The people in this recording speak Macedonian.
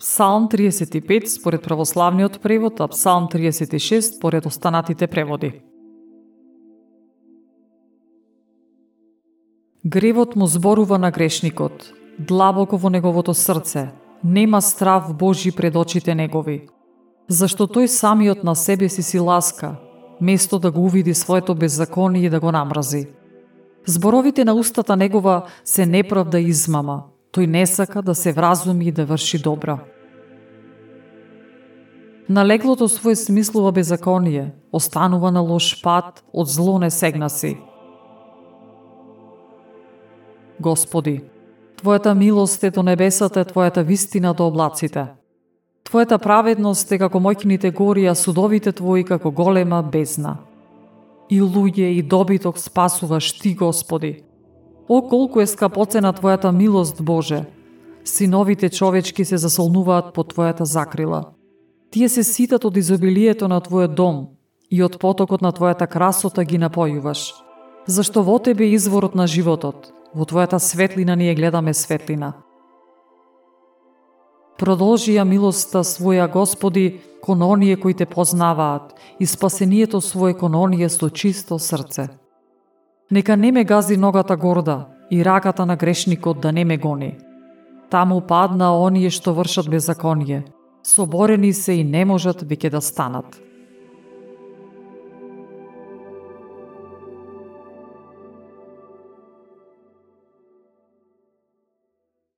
Псалм 35 според православниот превод, а Псалм 36 според останатите преводи. Гревот му зборува на грешникот, длабоко во неговото срце, нема страв Божи пред очите негови. Зашто тој самиот на себе си си ласка, место да го увиди своето беззаконие и да го намрази. Зборовите на устата негова се неправда и измама. Тој не сака да се вразуми и да врши добра. На леглото свој смислува беззаконие, останува на лош пат, од зло не сегна си. Господи, Твојата милост е до небесата, Твојата вистина до облаците. Твојата праведност е како мојкните гори, а судовите Твои како голема бездна. И луѓе и добиток спасуваш Ти, Господи. О, колку е скапоцена Твојата милост, Боже! Синовите човечки се засолнуваат по Твојата закрила. Тие се ситат од изобилието на Твојот дом и од потокот на Твојата красота ги напојуваш. Зашто во Тебе е изворот на животот, Во Твојата светлина ние гледаме светлина. Продолжи ја милоста своја Господи кон оние кои те познаваат и спасението свое кон оние со чисто срце. Нека не ме гази ногата горда и раката на грешникот да не ме гони. Таму падна оние што вршат беззаконие. Соборени се и не можат веќе да станат.